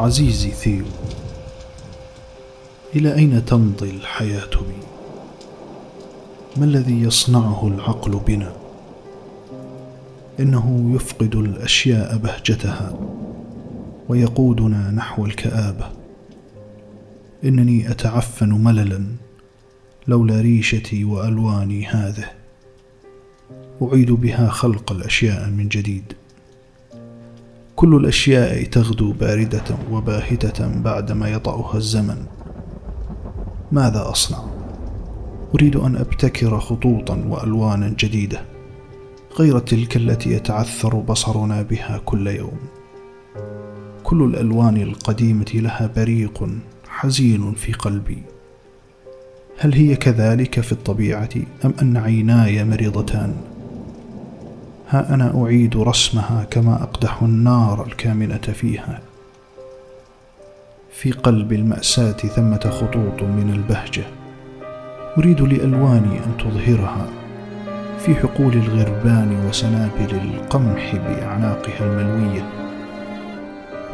عزيزي ثيو إلى أين تمضي الحياة بي؟ ما الذي يصنعه العقل بنا؟ إنه يفقد الأشياء بهجتها ويقودنا نحو الكآبة. إنني أتعفن مللا لولا ريشتي وألواني هذه. أعيد بها خلق الأشياء من جديد. كل الأشياء تغدو باردة وباهتة بعدما يطأها الزمن. ماذا أصنع؟ أريد أن أبتكر خطوطا وألوانا جديدة غير تلك التي يتعثر بصرنا بها كل يوم. كل الألوان القديمة لها بريق حزين في قلبي. هل هي كذلك في الطبيعة أم أن عيناي مريضتان؟ ها أنا أعيد رسمها كما أقدح النار الكامنه فيها. في قلب المأساة ثمة خطوط من البهجة. أريد لألواني أن تظهرها. في حقول الغربان وسنابل القمح بأعناقها الملوية.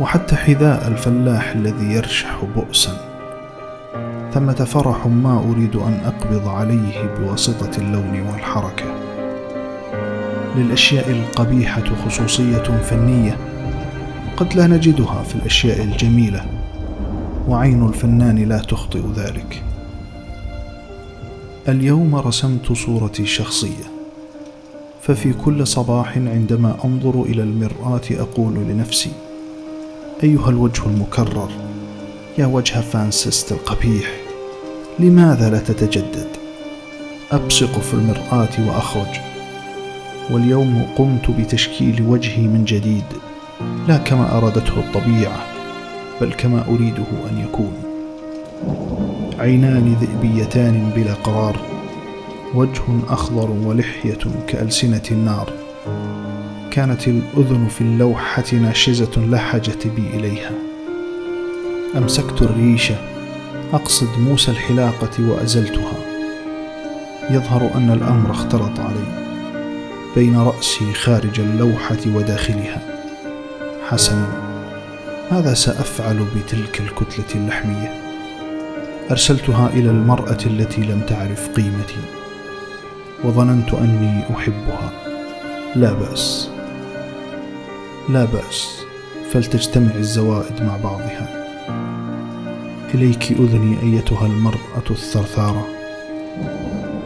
وحتى حذاء الفلاح الذي يرشح بؤسا. ثمة فرح ما أريد أن أقبض عليه بواسطة اللون والحركة. للأشياء القبيحة خصوصية فنية قد لا نجدها في الأشياء الجميلة وعين الفنان لا تخطئ ذلك. اليوم رسمت صورتي الشخصية ففي كل صباح عندما أنظر إلى المرآة أقول لنفسي أيها الوجه المكرر يا وجه فانسست القبيح لماذا لا تتجدد؟ أبصق في المرآة وأخرج. واليوم قمت بتشكيل وجهي من جديد لا كما أرادته الطبيعة بل كما أريده أن يكون. عينان ذئبيتان بلا قرار وجه أخضر ولحية كألسنة النار. كانت الأذن في اللوحة ناشزة لا حاجة بي إليها. أمسكت الريشه أقصد موسى الحلاقة وأزلتها. يظهر أن الأمر اختلط علي. بين راسي خارج اللوحة وداخلها. حسنا ماذا سأفعل بتلك الكتلة اللحمية؟ أرسلتها إلى المرأة التي لم تعرف قيمتي وظننت أني أحبها. لا بأس. لا بأس. فلتجتمع الزوائد مع بعضها. إليك أذني أيتها المرأة الثرثارة.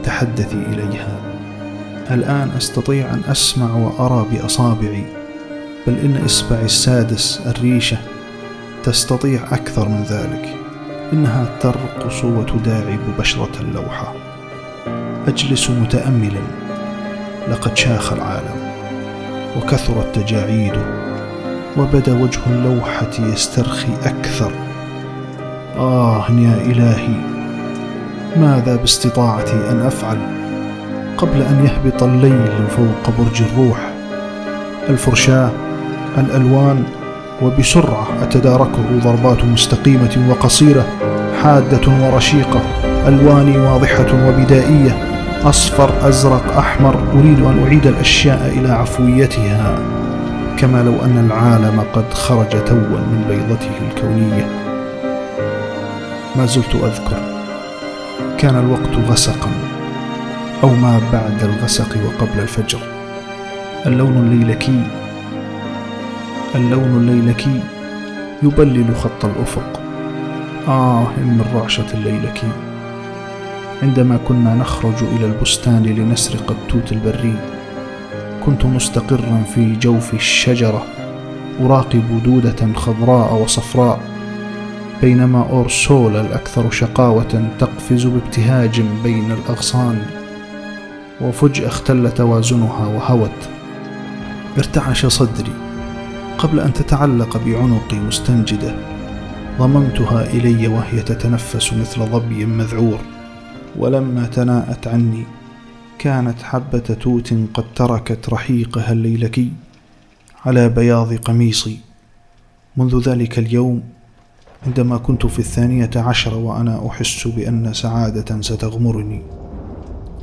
تحدثي إليها. الآن أستطيع أن أسمع وأرى بأصابعي بل إن إصبعي السادس الريشة تستطيع أكثر من ذلك. إنها ترقص وتداعب بشره اللوحة. أجلس متاملا. لقد شاخ العالم. وكثرت تجاعيده. وبدأ وجه اللوحة يسترخي أكثر. آه يا إلهي ماذا باستطاعتي أن أفعل؟ قبل أن يهبط الليل فوق برج الروح. الفرشاة الألوان وبسرعة أتداركه ضربات مستقيمة وقصيرة حادة ورشيقة ألوان واضحة وبدائية. أصفر أزرق أحمر أريد أن أعيد الأشياء إلى عفويتها. كما لو أن العالم قد خرج توا من بيضته الكونية. ما زلت أذكر. كان الوقت غسقا. أو ما بعد الغسق وقبل الفجر. اللون الليلكي. اللون الليلكي. يبلل خط الأفق. آه من رعشه الليلكي. عندما كنا نخرج إلى البستان لنسرق التوت البري كنت مستقرا في جوف الشجرة أراقب دودة خضراء وصفراء بينما اورسولا الأكثر شقاوة تقفز بابتهاج بين الأغصان. وفجأة اختل توازنها وهوت. ارتعش صدري قبل أن تتعلق بعنقي مستنجدة. ضممتها إلي وهي تتنفس مثل ظبي مذعور. ولما تناءت عني كانت حبة توت قد تركت رحيقها الليلكي على بياض قميصي. منذ ذلك اليوم عندما كنت في الثانية عشر وأنا أحس بأن سعادة ستغمرني.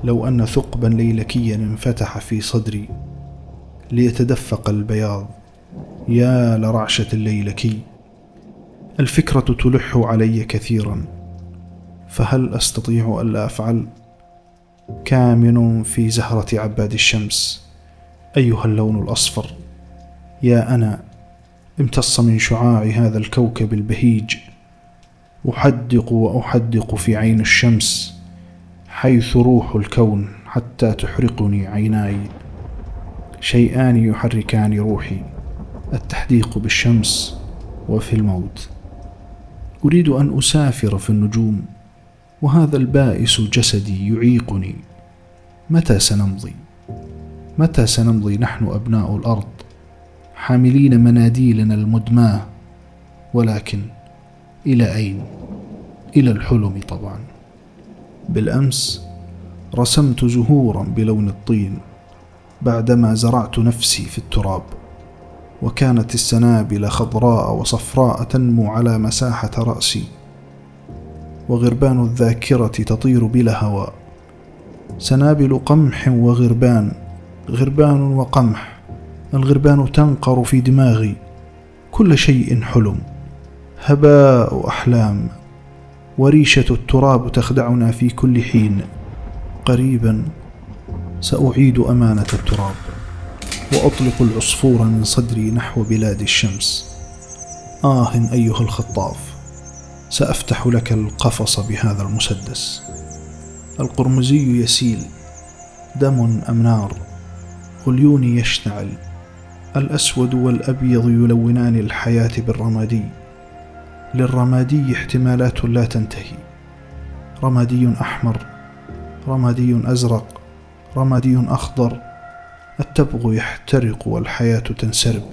لو أن ثقبا ليلكيا انفتح في صدري ليتدفق البياض. يا لرعشة الليلكي الفكرة تلح علي كثيرا فهل أستطيع ألا أفعل؟ كامن في زهرة عباد الشمس أيها اللون الأصفر. يا أنا امتص من شعاع هذا الكوكب البهيج. أحدق وأحدق في عين الشمس. حيث روح الكون حتى تحرقني عيناي. شيئان يحركان روحي. التحديق بالشمس وفي الموت. أريد أن أسافر في النجوم وهذا البائس جسدي يعيقني. متى سنمضي؟ متى سنمضي نحن أبناء الأرض؟ حاملين مناديلنا المدماة. ولكن إلى أين؟ إلى الحلم طبعا. بالأمس رسمت زهورا بلون الطين بعدما زرعت نفسي في التراب وكانت السنابل خضراء وصفراء تنمو على مساحة رأسي وغربان الذاكرة تطير بلا هواء. سنابل قمح وغربان غربان وقمح الغربان تنقر في دماغي كل شيء حلم هباء أحلام وريشة التراب تخدعنا في كل حين. قريبا سأعيد أمانة التراب وأطلق العصفور من صدري نحو بلاد الشمس. آه أيها الخطاف سأفتح لك القفص بهذا المسدس. القرمزي يسيل دم أم نار؟ غليوني يشتعل الأسود والأبيض يلونان الحياة بالرمادي. للرمادي احتمالات لا تنتهي. رمادي أحمر رمادي أزرق رمادي أخضر التبغ يحترق والحياة تنسرب.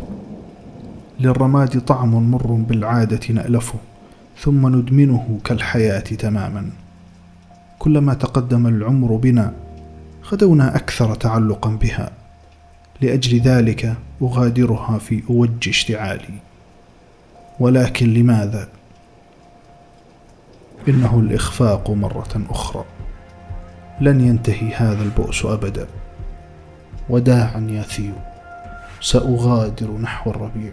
للرماد طعم مر بالعادة نألفه ثم ندمنه كالحياة تماما. كلما تقدم العمر بنا غدونا أكثر تعلقا بها. لأجل ذلك أغادرها في أوج اشتعالي. ولكن لماذا؟ إنه الإخفاق مرة أخرى. لن ينتهي هذا البؤس أبدا. وداعا يا ثيو سأغادر نحو الربيع.